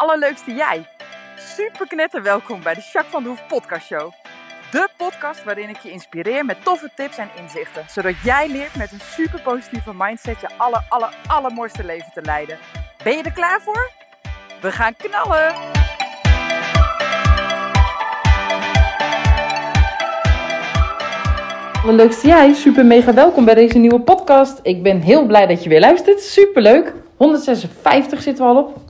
allerleukste jij. Super knetter welkom bij de Jacques van de Hoef podcast show. De podcast waarin ik je inspireer met toffe tips en inzichten. Zodat jij leert met een super positieve mindset je aller, aller, allermooiste leven te leiden. Ben je er klaar voor? We gaan knallen! Allerleukste jij, super mega welkom bij deze nieuwe podcast. Ik ben heel blij dat je weer luistert, super leuk. 156 zitten we al op.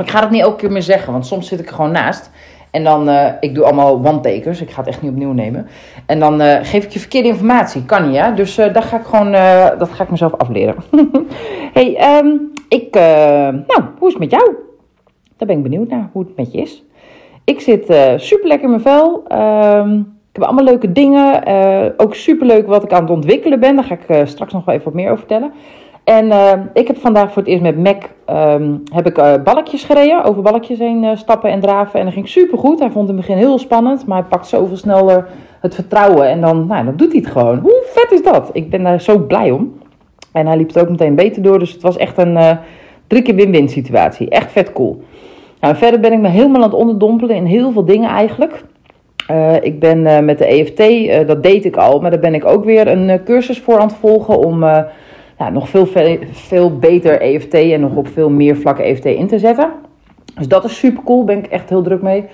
Maar ik ga het niet elke keer meer zeggen, want soms zit ik er gewoon naast. En dan, uh, ik doe allemaal one-takers, ik ga het echt niet opnieuw nemen. En dan uh, geef ik je verkeerde informatie, kan niet hè. Dus uh, dat ga ik gewoon, dat ga ik mezelf afleren. hey, um, ik, nou, hoe is het met jou? Daar ben ik benieuwd naar, hoe het met je is. Ik zit super lekker in mijn vel. Um, ik heb allemaal leuke dingen. ook super leuk wat ik aan het ontwikkelen ben. Daar ga ik straks nog wel even wat meer over vertellen. En uh, ik heb vandaag voor het eerst met Mac um, heb ik, uh, balkjes gereden. Over balkjes heen uh, stappen en draven. En dat ging super goed. Hij vond het in het begin heel spannend. Maar hij pakt zoveel sneller het vertrouwen. En dan, nou, dan doet hij het gewoon. Hoe vet is dat? Ik ben daar zo blij om. En hij liep het ook meteen beter door. Dus het was echt een drie keer win-win situatie. Echt vet cool. Nou, verder ben ik me helemaal aan het onderdompelen in heel veel dingen eigenlijk. ik ben met de EFT, dat deed ik al. Maar daar ben ik ook weer een cursus voor aan het volgen om ja, nog veel, veel beter EFT en nog op veel meer vlakken EFT in te zetten. Dus dat is super cool, ben ik echt heel druk mee.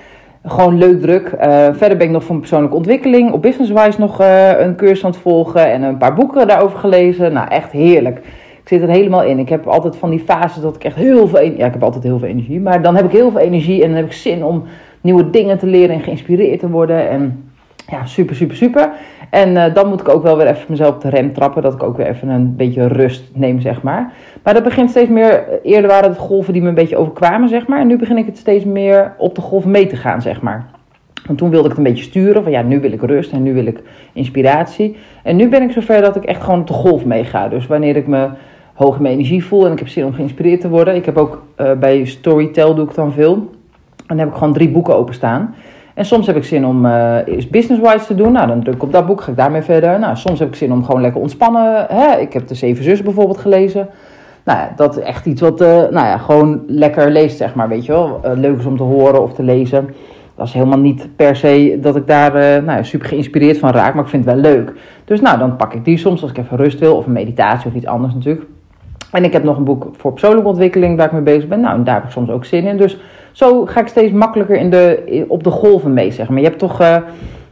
Gewoon leuk druk. Uh, verder ben ik nog van persoonlijke ontwikkeling. Op Businesswise nog uh, een cursus aan het volgen en een paar boeken daarover gelezen. Nou, echt heerlijk. Ik zit er helemaal in. Ik heb altijd van die fases dat ik echt heel veel... Ja, ik heb altijd heel veel energie. Maar dan heb ik heel veel energie en dan heb ik zin om nieuwe dingen te leren en geïnspireerd te worden. En ja, super, super, super. En uh, dan moet ik ook wel weer even mezelf op de rem trappen. Dat ik ook weer even een beetje rust neem, zeg maar. Maar dat begint steeds meer. Eerder waren het golven die me een beetje overkwamen, zeg maar. En nu begin ik het steeds meer op de golf mee te gaan, zeg maar. Want toen wilde ik het een beetje sturen. Van ja, nu wil ik rust en nu wil ik inspiratie. En nu ben ik zover dat ik echt gewoon op de golf meega. Dus wanneer ik me hoog in mijn energie voel en ik heb zin om geïnspireerd te worden. Ik heb ook uh, bij Storytel doe ik dan veel. En dan heb ik gewoon drie boeken openstaan. En soms heb ik zin om uh, eerst business-wise te doen. Nou, dan druk ik op dat boek, ga ik daarmee verder. Nou, soms heb ik zin om gewoon lekker ontspannen. Hè? Ik heb de Zeven Zus bijvoorbeeld gelezen. Nou ja, dat is echt iets wat, uh, nou ja, gewoon lekker leest, zeg maar, weet je wel. Uh, leuk is om te horen of te lezen. Dat is helemaal niet per se dat ik daar nou ja, super geïnspireerd van raak, maar ik vind het wel leuk. Dus nou, dan pak ik die soms als ik even rust wil, of een meditatie of iets anders natuurlijk. En ik heb nog een boek voor persoonlijke ontwikkeling waar ik mee bezig ben. Nou, en daar heb ik soms ook zin in. Dus zo ga ik steeds makkelijker in de, op de golven mee, zeg maar. Je hebt toch, ja,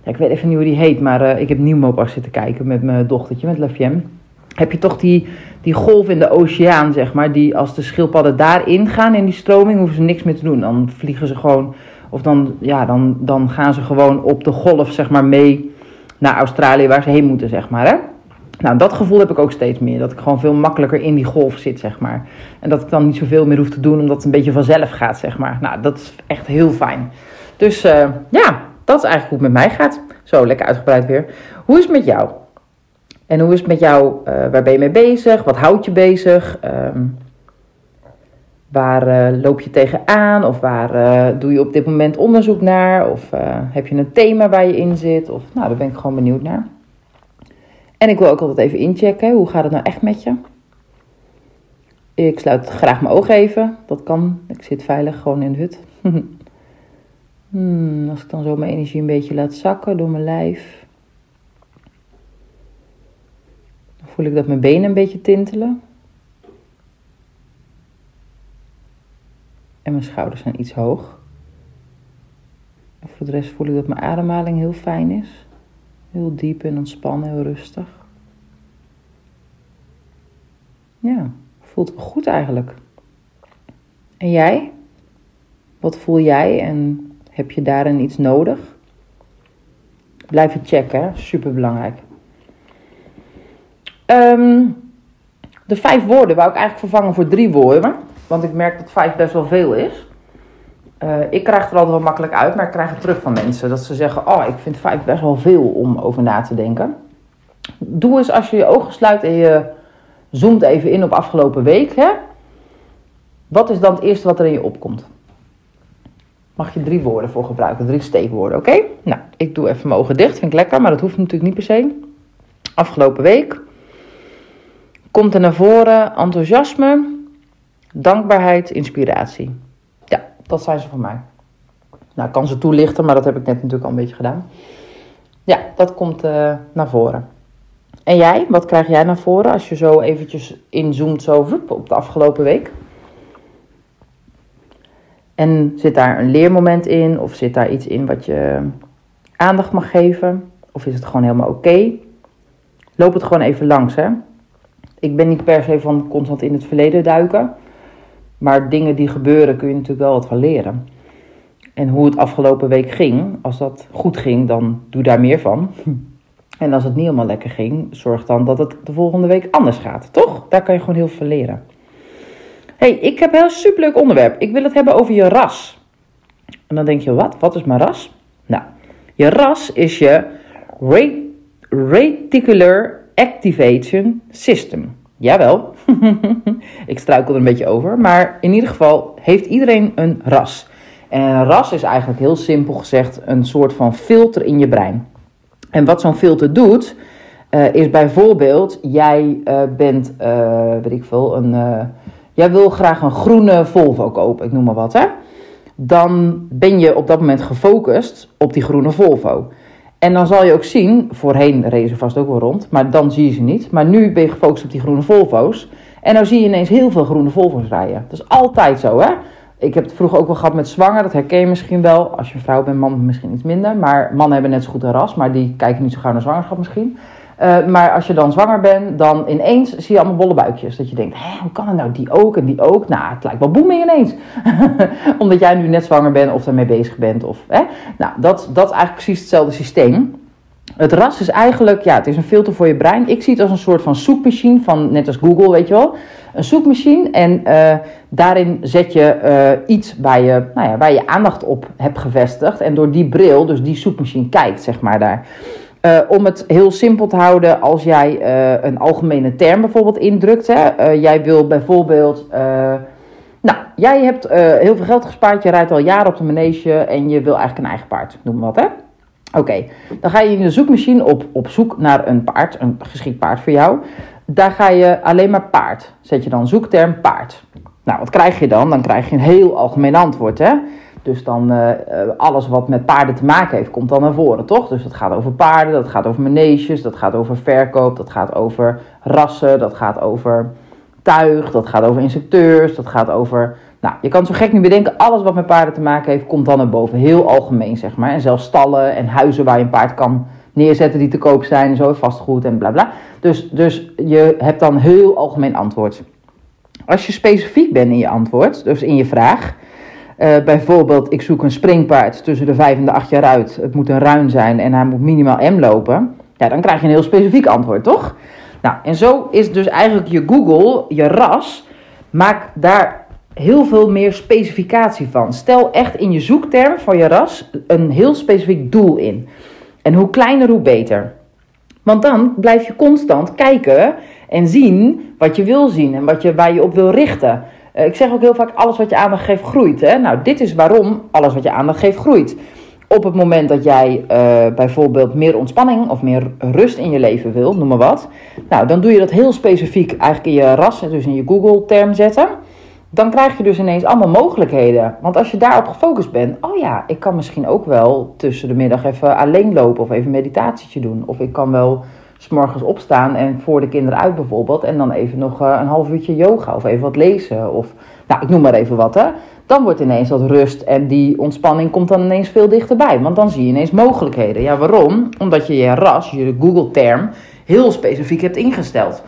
ik weet even niet hoe die heet, maar uh, ik heb Nieuwmo pas zitten kijken met mijn dochtertje, met Lafiem. Heb je toch die, die golf in de oceaan, zeg maar, die als de schildpadden daarin gaan in die stroming, hoeven ze niks meer te doen. Dan vliegen ze gewoon, of dan, ja, dan, dan gaan ze gewoon op de golf, zeg maar, mee naar Australië, waar ze heen moeten, zeg maar, hè. Nou, dat gevoel heb ik ook steeds meer. Dat ik gewoon veel makkelijker in die golf zit, zeg maar. En dat ik dan niet zoveel meer hoef te doen, omdat het een beetje vanzelf gaat, zeg maar. Nou, dat is echt heel fijn. Dus uh, ja, dat is eigenlijk hoe het met mij gaat. Zo, lekker uitgebreid weer. Hoe is het met jou? En hoe is het met jou? Uh, waar ben je mee bezig? Wat houdt je bezig? Um, waar uh, loop je tegenaan? Of waar doe je op dit moment onderzoek naar? Of heb je een thema waar je in zit? Of, nou, daar ben ik gewoon benieuwd naar. En ik wil ook altijd even inchecken. Hoe gaat het nou echt met je? Ik sluit graag mijn ogen even. Dat kan. Ik zit veilig gewoon in de hut. hmm, als ik dan zo mijn energie een beetje laat zakken door mijn lijf. Dan voel ik dat mijn benen een beetje tintelen. En mijn schouders zijn iets hoog. Voor de rest voel ik dat mijn ademhaling heel fijn is. Heel diep en ontspannen, heel rustig. Ja, voelt goed eigenlijk. En jij? Wat voel jij en heb je daarin iets nodig? Blijf het checken, super belangrijk. Um, de vijf woorden wou ik eigenlijk vervangen voor drie woorden. Want ik merk dat vijf best wel veel is. Uh, ik krijg er altijd wel makkelijk uit, maar ik krijg het terug van mensen. Dat ze zeggen, oh, ik vind vijf best wel veel om over na te denken. Doe eens als je je ogen sluit en je zoomt even in op afgelopen week. Hè? Wat is dan het eerste wat er in je opkomt? Mag je drie woorden voor gebruiken, drie steekwoorden, oké? Nou, ik doe even mijn ogen dicht, vind ik lekker, maar dat hoeft natuurlijk niet per se. Afgelopen week komt er naar voren enthousiasme, dankbaarheid, inspiratie. Dat zijn ze voor mij. Nou, ik kan ze toelichten, maar dat heb ik net natuurlijk al een beetje gedaan. Ja, dat komt uh, naar voren. En jij, wat krijg jij naar voren als je zo eventjes inzoomt zo op de afgelopen week? En zit daar een leermoment in? Of zit daar iets in wat je aandacht mag geven? Of is het gewoon helemaal oké? Loop het gewoon even langs, hè. Ik ben niet per se van constant in het verleden duiken. Maar dingen die gebeuren kun je natuurlijk wel wat van leren. En hoe het afgelopen week ging, als dat goed ging, dan doe daar meer van. En als het niet helemaal lekker ging, zorg dan dat het de volgende week anders gaat. Toch? Daar kan je gewoon heel veel leren. hey, ik heb een heel superleuk onderwerp. Ik wil het hebben over je ras. En dan denk je, wat? Wat is mijn ras? Nou, je ras is je Reticular Activation System. Jawel, ik struikel er een beetje over. Maar in ieder geval heeft iedereen een ras. En een ras is eigenlijk heel simpel gezegd een soort van filter in je brein. En wat zo'n filter doet, uh, is bijvoorbeeld, jij uh, bent, uh, weet ik veel, een, jij wil graag een groene Volvo kopen, ik noem maar wat, hè. Dan ben je op dat moment gefocust op die groene Volvo. En dan zal je ook zien, voorheen reden ze vast ook wel rond, maar dan zie je ze niet. Maar nu ben je gefocust op die groene Volvo's. En dan zie je ineens heel veel groene Volvo's rijden. Dat is altijd zo, hè? Ik heb het vroeger ook wel gehad met zwanger, dat herken je misschien wel. Als je vrouw bent, man misschien iets minder. Maar mannen hebben net zo goed een ras, maar die kijken niet zo gauw naar zwangerschap misschien. Uh, maar als je dan zwanger bent, dan ineens zie je allemaal bolle buikjes. Dat je denkt, hé, hoe kan het nou? Die ook en die ook. Nou, het lijkt wel boeming ineens. Omdat jij nu net zwanger bent of daarmee bezig bent. Of, hè? Nou, dat, dat is eigenlijk precies hetzelfde systeem. Het ras is eigenlijk, ja, het is een filter voor je brein. Ik zie het als een soort van zoekmachine, van, net als Google, weet je wel. Een zoekmachine en uh, daarin zet je uh, iets waar je, nou ja, waar je aandacht op hebt gevestigd. En door die bril, dus die zoekmachine, kijkt, zeg maar daar. Uh, om het heel simpel te houden, als jij een algemene term bijvoorbeeld indrukt. Hè, jij wil bijvoorbeeld... nou, jij hebt heel veel geld gespaard, je rijdt al jaren op de manege en je wil eigenlijk een eigen paard, noem wat hè. Oké, dan ga je in de zoekmachine op, op zoek naar een paard, een geschikt paard voor jou. Daar ga je alleen maar paard. Zet je dan zoekterm paard. Nou, wat krijg je dan? Dan krijg je een heel algemeen antwoord, hè? Dus dan uh, alles wat met paarden te maken heeft, komt dan naar voren, toch? Dus dat gaat over paarden, dat gaat over maneges, dat gaat over verkoop, dat gaat over rassen, dat gaat over tuig, dat gaat over instructeurs, dat gaat over nou, je kan zo gek niet bedenken, alles wat met paarden te maken heeft, komt dan naar boven. Heel algemeen, zeg maar. En zelfs stallen en huizen waar je een paard kan neerzetten die te koop zijn en zo, vastgoed en bla bla. Dus, dus je hebt dan heel algemeen antwoord. Als je specifiek bent in je antwoord, dus in je vraag, uh, bijvoorbeeld ik zoek een springpaard tussen de 5 en de 8 jaar uit, het moet een ruin zijn en hij moet minimaal M lopen, ja, dan krijg je een heel specifiek antwoord, toch? Nou, en zo is dus eigenlijk je Google, je ras, maak daar heel veel meer specificatie van. Stel echt in je zoekterm van je ras een heel specifiek doel in. En hoe kleiner, hoe beter. Want dan blijf je constant kijken en zien wat je wil zien en wat je, waar je op wil richten. Uh, ik zeg ook heel vaak: alles wat je aandacht geeft, groeit. Hè? Nou, dit is waarom alles wat je aandacht geeft, groeit. Op het moment dat jij uh, bijvoorbeeld meer ontspanning of meer rust in je leven wil, noem maar wat. Nou, dan doe je dat heel specifiek eigenlijk in je ras, dus in je Google-term zetten dan krijg je dus ineens allemaal mogelijkheden. Want als je daarop gefocust bent, oh ja, ik kan misschien ook wel tussen de middag even alleen lopen of even een meditatietje doen. Of ik kan wel s'morgens opstaan en voor de kinderen uit bijvoorbeeld en dan even nog eh, een half uurtje yoga of even wat lezen. Of, nou, ik noem maar even wat hè. Dan wordt ineens dat rust en die ontspanning komt dan ineens veel dichterbij. Want dan zie je ineens mogelijkheden. Ja, waarom? Omdat je je RAS, je Google-term, heel specifiek hebt ingesteld.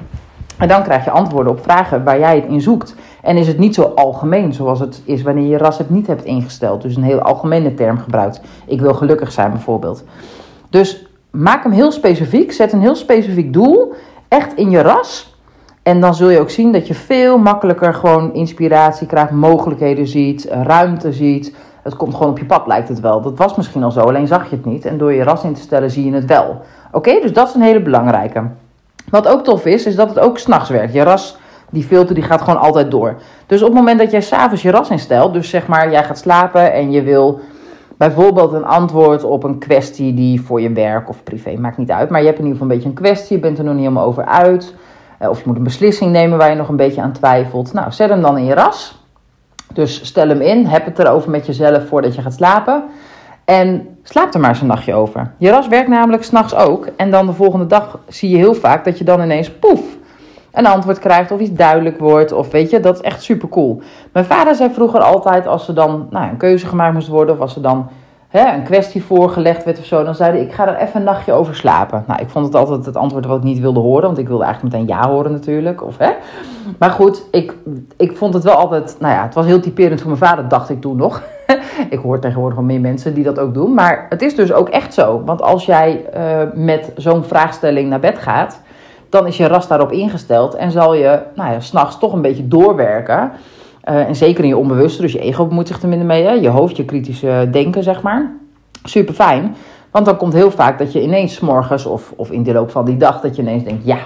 En dan krijg je antwoorden op vragen waar jij het in zoekt. En is het niet zo algemeen zoals het is wanneer je ras het niet hebt ingesteld. Dus een heel algemene term gebruikt. Ik wil gelukkig zijn bijvoorbeeld. Dus maak hem heel specifiek. Zet een heel specifiek doel. Echt in je ras. En dan zul je ook zien dat je veel makkelijker gewoon inspiratie krijgt, mogelijkheden ziet, ruimte ziet. Het komt gewoon op je pad, lijkt het wel. Dat was misschien al zo, alleen zag je het niet. En door je ras in te stellen zie je het wel. Oké, dus dat is een hele belangrijke. Wat ook tof is, is dat het ook s'nachts werkt. Je ras, die filter, die gaat gewoon altijd door. Dus op het moment dat jij s'avonds je ras instelt, dus zeg maar, jij gaat slapen en je wil bijvoorbeeld een antwoord op een kwestie die voor je werk of privé, maakt niet uit. Maar je hebt in ieder geval een beetje een kwestie, je bent er nog niet helemaal over uit. Eh, of je moet een beslissing nemen waar je nog een beetje aan twijfelt. Nou, zet hem dan in je ras. Dus stel hem in, heb het erover met jezelf voordat je gaat slapen. En slaap er maar eens een nachtje over. Je ras werkt namelijk s'nachts ook. En dan de volgende dag zie je heel vaak dat je dan ineens poef een antwoord krijgt of iets duidelijk wordt. Of weet je, dat is echt super cool. Mijn vader zei vroeger altijd als er dan nou, een keuze gemaakt moest worden. Of als er dan hè, een kwestie voorgelegd werd of zo. Dan zei hij, ik ga er even een nachtje over slapen. Nou, ik vond het altijd het antwoord wat ik niet wilde horen. Want ik wilde eigenlijk meteen ja horen natuurlijk. Of, hè. Maar goed, ik, ik vond het wel altijd, nou ja, het was heel typerend voor mijn vader, dacht ik toen nog. ik hoor tegenwoordig wel meer mensen die dat ook doen. Maar het is dus ook echt zo. Want als jij uh, met zo'n vraagstelling naar bed gaat dan is je ras daarop ingesteld en zal je nou ja, s'nachts toch een beetje doorwerken. Uh, en zeker in je onbewuste, dus je ego bemoeit zich er minder mee, hè? je hoofd, je kritische denken, zeg maar. Super fijn, want dan komt heel vaak dat je ineens morgens of, of in de loop van die dag, dat je ineens denkt, ja,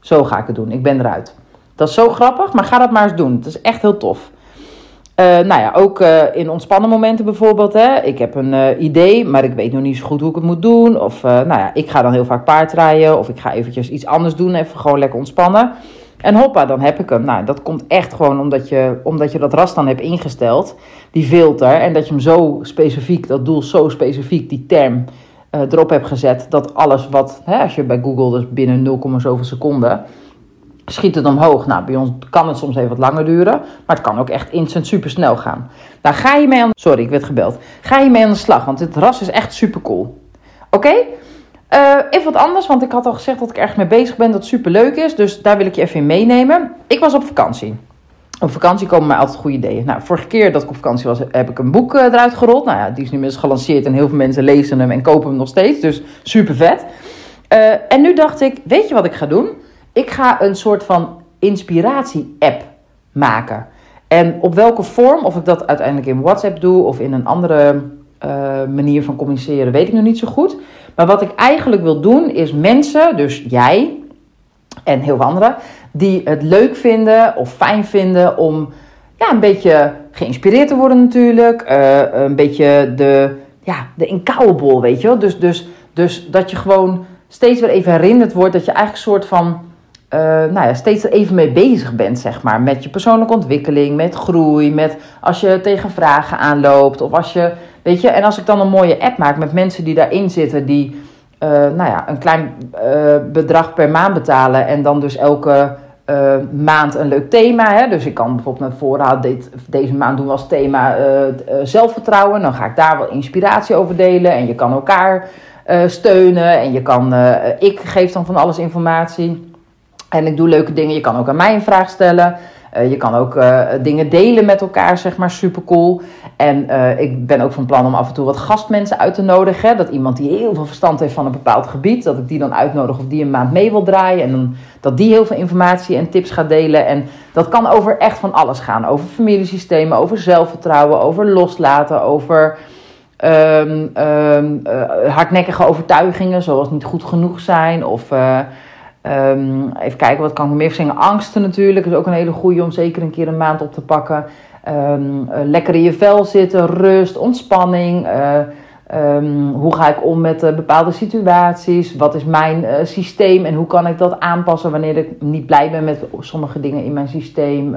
zo ga ik het doen, ik ben eruit. Dat is zo grappig, maar ga dat maar eens doen. Het is echt heel tof. Uh, nou ja, ook uh, in ontspannen momenten bijvoorbeeld. Hè. Ik heb een uh, idee, maar ik weet nog niet zo goed hoe ik het moet doen. Of nou ja, ik ga dan heel vaak paardrijden. Of ik ga eventjes iets anders doen. Even gewoon lekker ontspannen. En hoppa, dan heb ik hem. Nou, dat komt echt gewoon omdat je, omdat je dat ras dan hebt ingesteld. Die filter. En dat je hem zo specifiek, dat doel zo specifiek, die term erop hebt gezet. Dat alles wat, hè, als je bij Google dus binnen 0, zoveel seconden schiet het omhoog. Nou, bij ons kan het soms even wat langer duren, maar het kan ook echt instant super snel gaan. Daar ga je mee aan. Sorry, ik werd gebeld. Ga je mee aan de slag, want dit ras is echt super cool. Oké? Uh, even wat anders, want ik had al gezegd dat ik erg mee bezig ben, dat super leuk is. Dus daar wil ik je even in meenemen. Ik was op vakantie. Op vakantie komen mij altijd goede ideeën. Nou, vorige keer dat ik op vakantie was, heb ik een boek uh, eruit gerold. Nou ja, die is nu inmiddels gelanceerd en heel veel mensen lezen hem en kopen hem nog steeds. Dus super vet. Uh, en nu dacht ik, weet je wat ik ga doen? Ik ga een soort van inspiratie-app maken. En op welke vorm, of ik dat uiteindelijk in WhatsApp doe of in een andere uh, manier van communiceren, weet ik nog niet zo goed. Maar wat ik eigenlijk wil doen is mensen, dus jij en heel veel anderen, die het leuk vinden of fijn vinden om ja, een beetje geïnspireerd te worden natuurlijk. Uh, een beetje de, ja, de weet je wel. Dus, dus, dus dat je gewoon steeds weer even herinnerd wordt dat je eigenlijk een soort van uh, nou ja, steeds even mee bezig bent, zeg maar. Met je persoonlijke ontwikkeling, met groei, met als je tegen vragen aanloopt. Of als je, weet je, en als ik dan een mooie app maak met mensen die daarin zitten, die, uh, nou ja, een klein uh, bedrag per maand betalen. En dan dus elke maand een leuk thema. Hè? Dus ik kan bijvoorbeeld met voorraad dit, deze maand doen als thema zelfvertrouwen. Dan ga ik daar wel inspiratie over delen. En je kan elkaar steunen. En je kan, ik geef dan van alles informatie. En ik doe leuke dingen. Je kan ook aan mij een vraag stellen. Uh, je kan ook uh, dingen delen met elkaar, zeg maar, super cool. En uh, ik ben ook van plan om af en toe wat gastmensen uit te nodigen. Dat iemand die heel veel verstand heeft van een bepaald gebied, dat ik die dan uitnodig of die een maand mee wil draaien. En dan, dat die heel veel informatie en tips gaat delen. En dat kan over echt van alles gaan. Over familiesystemen, over zelfvertrouwen, over loslaten, over um, um, hardnekkige overtuigingen, zoals niet goed genoeg zijn of... Um, even kijken, wat kan ik meer zingen? Angsten natuurlijk is ook een hele goede om zeker een keer een maand op te pakken. Um, lekker in je vel zitten, rust, ontspanning. Uh, um, hoe ga ik om met uh, bepaalde situaties? Wat is mijn systeem en hoe kan ik dat aanpassen wanneer ik niet blij ben met sommige dingen in mijn systeem?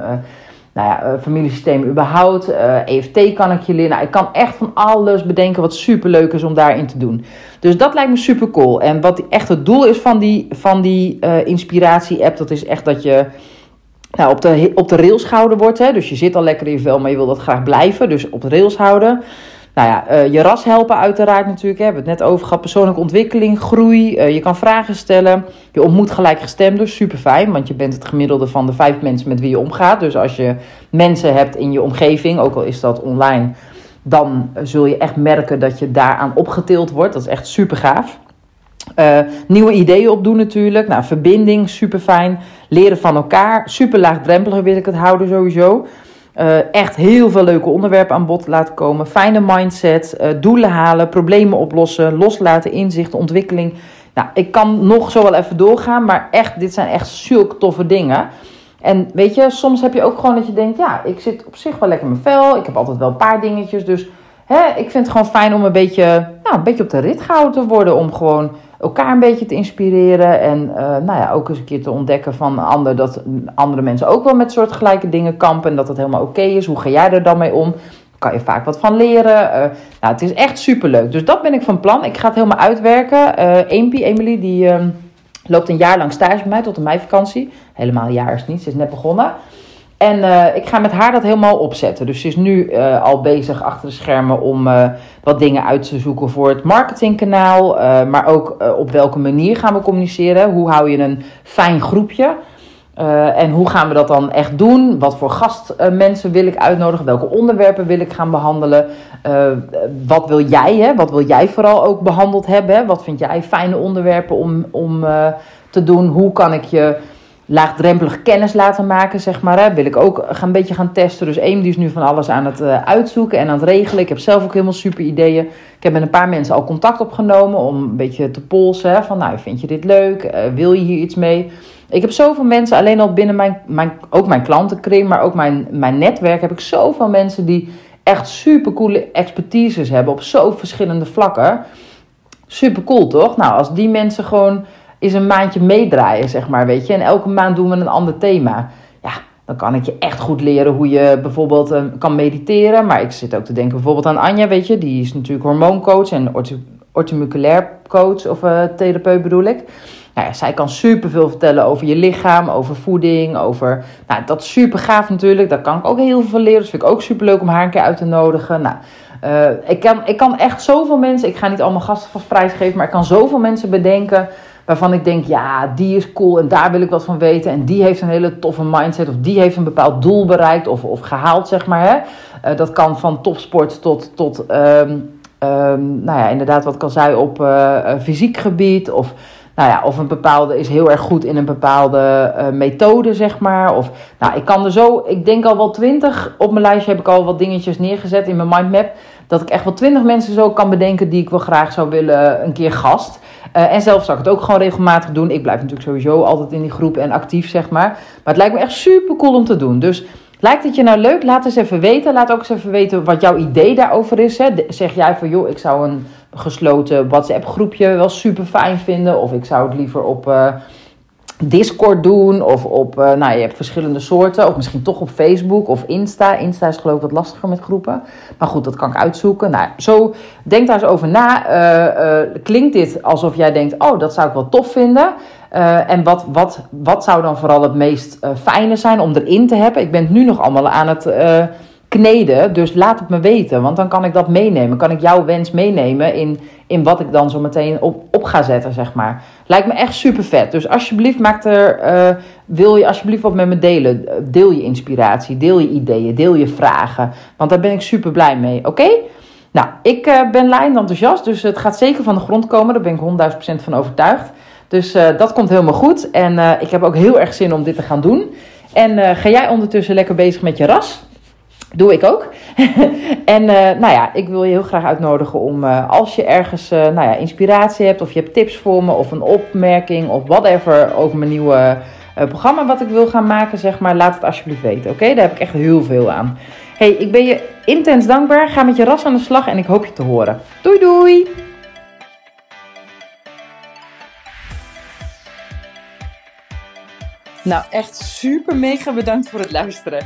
Nou ja, uh, familiesysteem überhaupt. Uh, eh, EFT kan ik je leren. Nou, ik kan echt van alles bedenken wat super leuk is om daarin te doen. Dus dat lijkt me super cool. En wat echt het doel is van die, van die uh, inspiratie-app, dat is echt dat je nou, op, de, op de rails gehouden wordt. Hè? Dus je zit al lekker in je vel, maar je wil dat graag blijven. Dus op de rails houden. Nou ja, uh, je ras helpen uiteraard natuurlijk. We hebben het net over gehad. Persoonlijke ontwikkeling, groei. Uh, je kan vragen stellen. Je ontmoet gelijkgestemden. Super fijn, want je bent het gemiddelde van de vijf mensen met wie je omgaat. Dus als je mensen hebt in je omgeving, ook al is dat online... dan zul je echt merken dat je daaraan opgetild wordt. Dat is echt super gaaf. Nieuwe ideeën opdoen natuurlijk. Nou, verbinding, super fijn. Leren van elkaar. Super laagdrempelig wil ik het houden sowieso. Uh, echt heel veel leuke onderwerpen aan bod laten komen. Fijne mindset, uh, doelen halen, problemen oplossen, loslaten, inzichten, ontwikkeling. Nou, ik kan nog zo wel even doorgaan, maar echt, dit zijn echt zulke toffe dingen. En weet je, soms heb je ook gewoon dat je denkt, ja, ik zit op zich wel lekker in mijn vel. Ik heb altijd wel een paar dingetjes, dus hè, ik vind het gewoon fijn om een beetje, nou, een beetje op de rit gehouden te worden. Om gewoon elkaar een beetje te inspireren. En uh, nou ja, ook eens een keer te ontdekken van ander, dat andere mensen ook wel met soortgelijke dingen kampen. En dat dat helemaal oké is. Hoe ga jij er dan mee om? kan je vaak wat van leren. Uh, nou, het is echt superleuk. Dus dat ben ik van plan. Ik ga het helemaal uitwerken. Uh, Eempie, Emily, die uh, loopt een jaar lang stage bij mij tot de meivakantie. Helemaal een jaar is niet, ze is net begonnen. En uh, ik ga met haar dat helemaal opzetten. Dus ze is nu uh, al bezig achter de schermen om uh, wat dingen uit te zoeken voor het marketingkanaal. maar ook op welke manier gaan we communiceren. Hoe hou je een fijn groepje? en hoe gaan we dat dan echt doen? Wat voor gastmensen wil ik uitnodigen? Welke onderwerpen wil ik gaan behandelen? wat wil jij? Hè? Wat wil jij vooral ook behandeld hebben? Wat vind jij fijne onderwerpen om, om te doen? Hoe kan ik je laagdrempelig kennis laten maken, zeg maar. Hè. Wil ik ook gaan, een beetje gaan testen. Dus Eem die is nu van alles aan het uh, uitzoeken en aan het regelen. Ik heb zelf ook helemaal super ideeën. Ik heb met een paar mensen al contact opgenomen om een beetje te polsen. Van nou, vind je dit leuk? Uh, wil je hier iets mee? Ik heb zoveel mensen, alleen al binnen mijn, mijn ook mijn klantenkring, maar ook mijn, mijn netwerk, heb ik zoveel mensen die echt super coole expertises hebben op zo verschillende vlakken. Super cool, toch? Nou, als die mensen gewoon is een maandje meedraaien, zeg maar, weet je. En elke maand doen we een ander thema. Ja, dan kan ik je echt goed leren hoe je bijvoorbeeld uh, kan mediteren. Maar ik zit ook te denken bijvoorbeeld aan Anja, weet je. Die is natuurlijk hormooncoach en orthomuculair coach of uh, therapeut bedoel ik. Nou ja, zij kan superveel vertellen over je lichaam, over voeding, over... Nou, dat is super gaaf natuurlijk. Daar kan ik ook heel veel leren. Dus vind ik ook super leuk om haar een keer uit te nodigen. Nou, uh, ik, kan, ik kan echt zoveel mensen... Ik ga niet allemaal gasten vast prijsgeven, maar ik kan zoveel mensen bedenken waarvan ik denk, ja, die is cool en daar wil ik wat van weten. En die heeft een hele toffe mindset of die heeft een bepaald doel bereikt of, of gehaald, zeg maar. Hè? Uh, dat kan van topsport tot, tot um, um, nou ja, inderdaad, wat kan zij op uh, fysiek gebied of... Nou ja, of een bepaalde is heel erg goed in een bepaalde methode, zeg maar. Of, nou, ik kan er zo, ik denk al wel twintig. Op mijn lijstje heb ik al wat dingetjes neergezet in mijn mindmap. Dat ik echt wel twintig mensen zo kan bedenken die ik wel graag zou willen een keer gast. Uh, en zelf zou ik het ook gewoon regelmatig doen. Ik blijf natuurlijk sowieso altijd in die groep en actief, zeg maar. Maar het lijkt me echt super cool om te doen. Dus lijkt het je nou leuk? Laat eens even weten. Laat ook eens even weten wat jouw idee daarover is. Hè. Zeg jij van, joh, ik zou een gesloten WhatsApp groepje wel super fijn vinden. Of ik zou het liever op... Uh, Discord doen of op, uh, nou je hebt verschillende soorten, of misschien toch op Facebook of Insta. Insta is geloof ik wat lastiger met groepen, maar goed, dat kan ik uitzoeken. Nou, zo denk daar eens over na. Uh, uh, klinkt dit alsof jij denkt, oh, dat zou ik wel tof vinden? en wat, wat, wat zou dan vooral het meest fijne zijn om erin te hebben? Ik ben het nu nog allemaal aan het Dus laat het me weten, want dan kan ik dat meenemen. Kan ik jouw wens meenemen in, in wat ik dan zo meteen op, op ga zetten, zeg maar. Lijkt me echt super vet. Dus alsjeblieft, maak er, uh, wil je alsjeblieft wat met me delen. Deel je inspiratie, deel je ideeën, deel je vragen. Want daar ben ik super blij mee. Oké? Nou, ik uh, ben lijnd enthousiast, dus het gaat zeker van de grond komen. Daar ben ik 100.000% van overtuigd. Dus uh, dat komt helemaal goed. En ik heb ook heel erg zin om dit te gaan doen. En ga jij ondertussen lekker bezig met je ras? Doe ik ook. en uh, nou ja, ik wil je heel graag uitnodigen om uh, als je ergens uh, nou ja, inspiratie hebt of je hebt tips voor me of een opmerking of whatever over mijn nieuwe programma wat ik wil gaan maken, zeg maar, laat het alsjeblieft weten. Oké, daar heb ik echt heel veel aan. Hey, ik ben je intens dankbaar. Ga met je ras aan de slag en ik hoop je te horen. Doei doei! Nou, echt super mega bedankt voor het luisteren.